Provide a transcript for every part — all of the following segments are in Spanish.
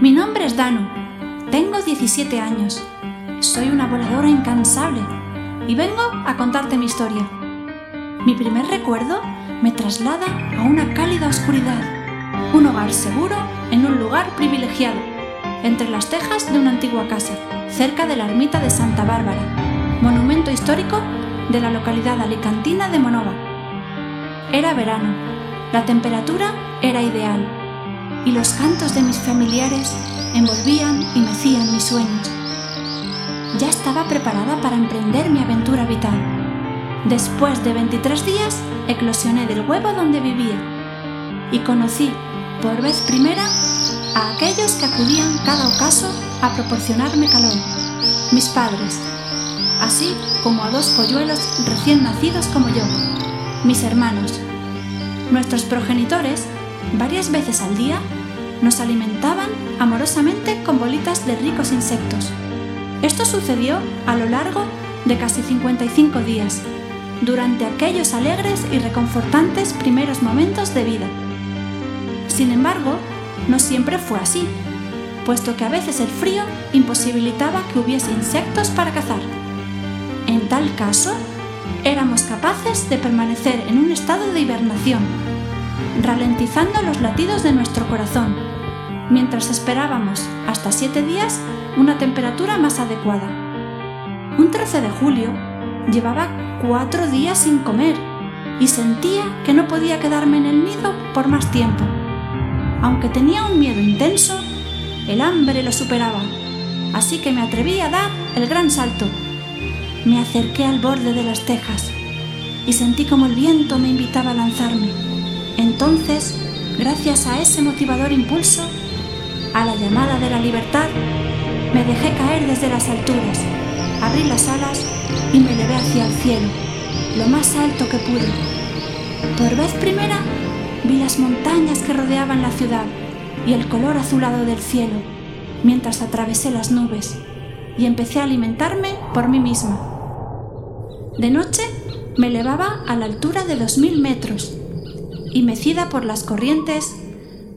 Mi nombre es Danu. Tengo 17 años. Soy una voladora incansable y vengo a contarte mi historia. Mi primer recuerdo me traslada a una cálida oscuridad, un hogar seguro en un lugar privilegiado, entre las tejas de una antigua casa, cerca de la ermita de Santa Bárbara, monumento histórico de la localidad alicantina de Monova. Era verano, la temperatura era ideal y los cantos de mis familiares envolvían y mecían mis sueños. Ya estaba preparada para emprender mi aventura vital. Después de 23 días, eclosioné del huevo donde vivía y conocí por vez primera a aquellos que acudían cada ocaso a proporcionarme calor, mis padres, así como a dos polluelos recién nacidos como yo, mis hermanos. Nuestros progenitores, varias veces al día, nos alimentaban amorosamente con bolitas de ricos insectos. Esto sucedió a lo largo de casi 55 días, durante aquellos alegres y reconfortantes primeros momentos de vida. Sin embargo, no siempre fue así, puesto que a veces el frío imposibilitaba que hubiese insectos para cazar. En tal caso, éramos capaces de permanecer en un estado de hibernación, ralentizando los latidos de nuestro corazón, mientras esperábamos hasta siete días una temperatura más adecuada. Un 13 de julio llevaba cuatro días sin comer y sentía que no podía quedarme en el nido por más tiempo. Aunque tenía un miedo intenso, el hambre lo superaba, así que me atreví a dar el gran salto me acerqué al borde de las tejas y sentí como el viento me invitaba a lanzarme. Entonces, gracias a ese motivador impulso, a la llamada de la libertad, me dejé caer desde las alturas, abrí las alas y me elevé hacia el cielo, lo más alto que pude. Por vez primera vi las montañas que rodeaban la ciudad y el color azulado del cielo, mientras atravesé las nubes y empecé a alimentarme por mí misma. De noche me elevaba a la altura de dos mil metros y mecida por las corrientes,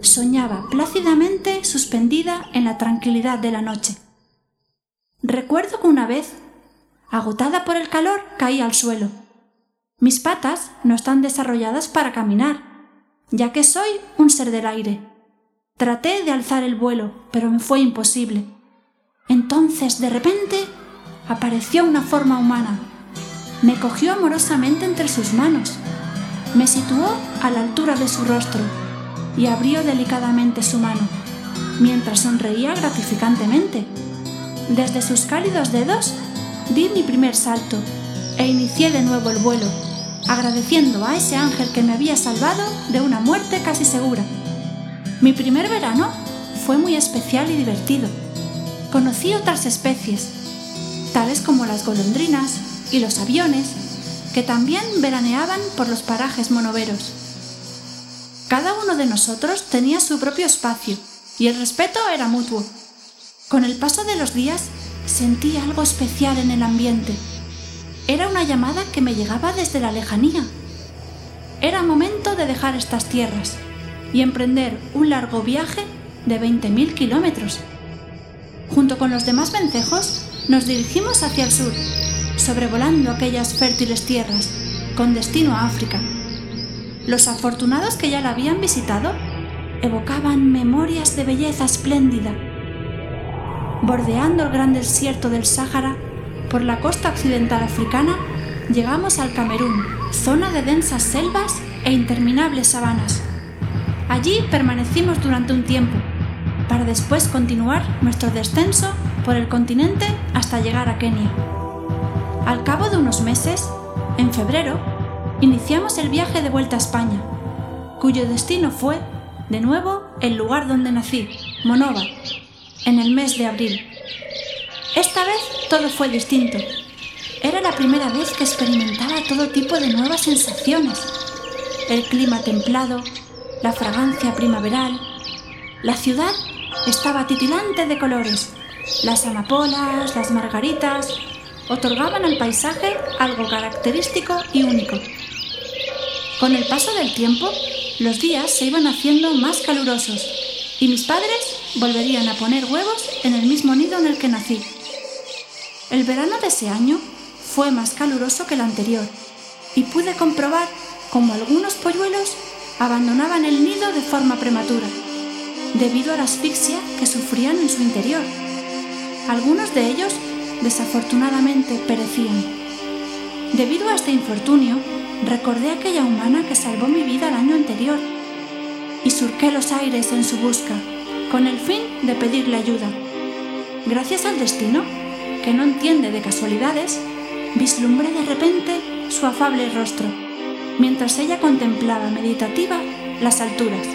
soñaba plácidamente suspendida en la tranquilidad de la noche. Recuerdo que una vez, agotada por el calor, caí al suelo. Mis patas no están desarrolladas para caminar, ya que soy un ser del aire. Traté de alzar el vuelo, pero me fue imposible. Entonces, de repente, apareció una forma humana me cogió amorosamente entre sus manos, me situó a la altura de su rostro y abrió delicadamente su mano, mientras sonreía gratificantemente. Desde sus cálidos dedos di mi primer salto e inicié de nuevo el vuelo, agradeciendo a ese ángel que me había salvado de una muerte casi segura. Mi primer verano fue muy especial y divertido. Conocí otras especies, tales como las golondrinas, y los aviones, que también veraneaban por los parajes monoveros. Cada uno de nosotros tenía su propio espacio y el respeto era mutuo. Con el paso de los días sentí algo especial en el ambiente. Era una llamada que me llegaba desde la lejanía. Era momento de dejar estas tierras y emprender un largo viaje de 20.000 kilómetros. Junto con los demás vencejos, nos dirigimos hacia el sur sobrevolando aquellas fértiles tierras, con destino a África. Los afortunados que ya la habían visitado evocaban memorias de belleza espléndida. Bordeando el gran desierto del Sáhara, por la costa occidental africana, llegamos al Camerún, zona de densas selvas e interminables sabanas. Allí permanecimos durante un tiempo, para después continuar nuestro descenso por el continente hasta llegar a Kenia. Al cabo de unos meses, en febrero, iniciamos el viaje de vuelta a España, cuyo destino fue, de nuevo, el lugar donde nací, Monova, en el mes de abril. Esta vez todo fue distinto. Era la primera vez que experimentaba todo tipo de nuevas sensaciones. El clima templado, la fragancia primaveral. La ciudad estaba titilante de colores. Las amapolas, las margaritas, otorgaban al paisaje algo característico y único. Con el paso del tiempo, los días se iban haciendo más calurosos y mis padres volverían a poner huevos en el mismo nido en el que nací. El verano de ese año fue más caluroso que el anterior y pude comprobar cómo algunos polluelos abandonaban el nido de forma prematura, debido a la asfixia que sufrían en su interior. Algunos de ellos desafortunadamente perecían. Debido a este infortunio, recordé a aquella humana que salvó mi vida el año anterior y surqué los aires en su busca, con el fin de pedirle ayuda. Gracias al destino, que no entiende de casualidades, vislumbré de repente su afable rostro, mientras ella contemplaba meditativa las alturas.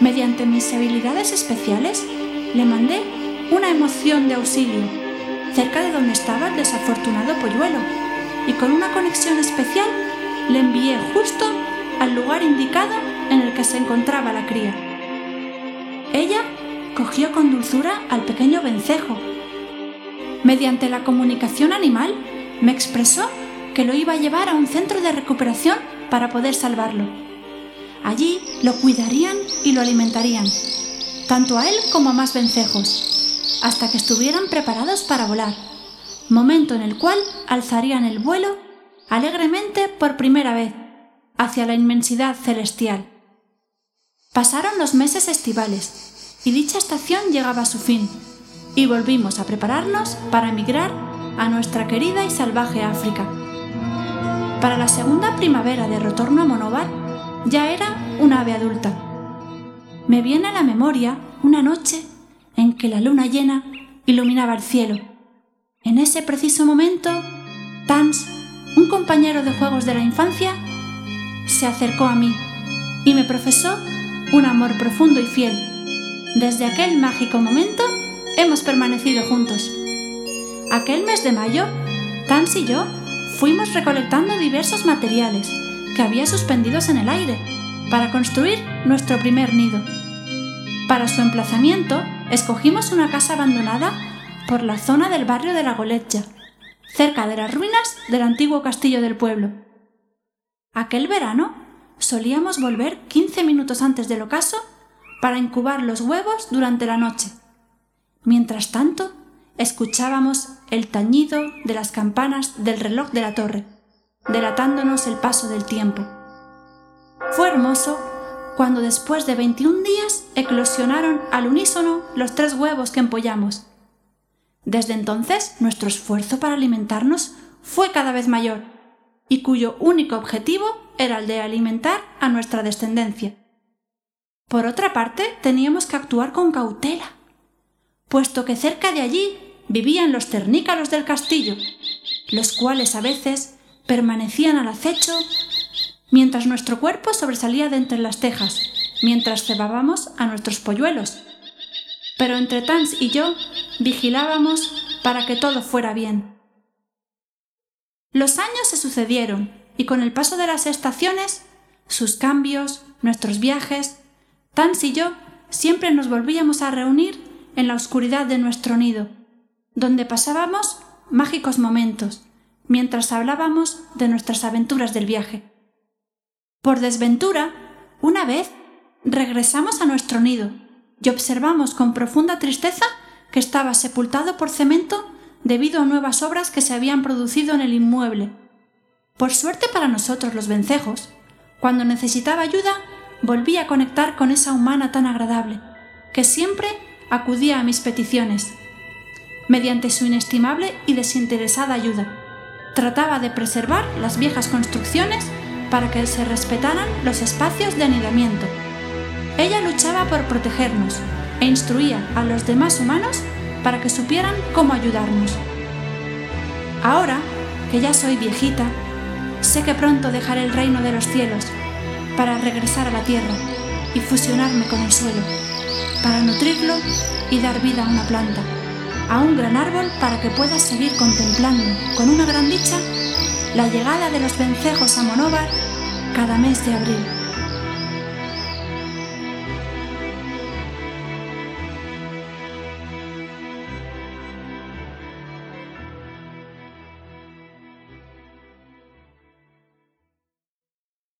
Mediante mis habilidades especiales, le mandé una emoción de auxilio, cerca de donde estaba el desafortunado polluelo, y con una conexión especial le envié justo al lugar indicado en el que se encontraba la cría. Ella cogió con dulzura al pequeño vencejo. Mediante la comunicación animal, me expresó que lo iba a llevar a un centro de recuperación para poder salvarlo. Allí lo cuidarían y lo alimentarían, tanto a él como a más vencejos, hasta que estuvieran preparados para volar, momento en el cual alzarían el vuelo alegremente por primera vez hacia la inmensidad celestial. Pasaron los meses estivales y dicha estación llegaba a su fin y volvimos a prepararnos para emigrar a nuestra querida y salvaje África. Para la segunda primavera de retorno a Monóvar ya era una ave adulta. Me viene a la memoria una noche en que la luna llena iluminaba el cielo. En ese preciso momento, Tans, un compañero de juegos de la infancia, se acercó a mí y me profesó un amor profundo y fiel. Desde aquel mágico momento hemos permanecido juntos. Aquel mes de mayo, Tans y yo fuimos recolectando diversos materiales que había suspendidos en el aire para construir nuestro primer nido. Para su emplazamiento, escogimos una casa abandonada por la zona del barrio de la Goletja, cerca de las ruinas del antiguo castillo del pueblo. Aquel verano solíamos volver 15 minutos antes del ocaso para incubar los huevos durante la noche. Mientras tanto, escuchábamos el tañido de las campanas del reloj de la torre, delatándonos el paso del tiempo. Fue hermoso cuando después de 21 días eclosionaron al unísono los tres huevos que empollamos. Desde entonces, nuestro esfuerzo para alimentarnos fue cada vez mayor y cuyo único objetivo era el de alimentar a nuestra descendencia. Por otra parte, teníamos que actuar con cautela, puesto que cerca de allí vivían los ternícalos del castillo, los cuales a veces permanecían al acecho mientras nuestro cuerpo sobresalía de entre las tejas, mientras cebábamos a nuestros polluelos. Pero entre Tans y yo vigilábamos para que todo fuera bien. Los años se sucedieron y con el paso de las estaciones, sus cambios, nuestros viajes, Tans y yo siempre nos volvíamos a reunir en la oscuridad de nuestro nido, donde pasábamos mágicos momentos, mientras hablábamos de nuestras aventuras del viaje. Por desventura, una vez regresamos a nuestro nido y observamos con profunda tristeza que estaba sepultado por cemento debido a nuevas obras que se habían producido en el inmueble. Por suerte para nosotros los vencejos, cuando necesitaba ayuda, volví a conectar con esa humana tan agradable, que siempre acudía a mis peticiones. Mediante su inestimable y desinteresada ayuda, trataba de preservar las viejas construcciones para que se respetaran los espacios de anidamiento. Ella luchaba por protegernos e instruía a los demás humanos para que supieran cómo ayudarnos. Ahora, que ya soy viejita, sé que pronto dejaré el reino de los cielos para regresar a la tierra y fusionarme con el suelo, para nutrirlo y dar vida a una planta, a un gran árbol para que puedas seguir contemplando con una gran dicha la llegada de los vencejos a Monóvar cada mes de abril.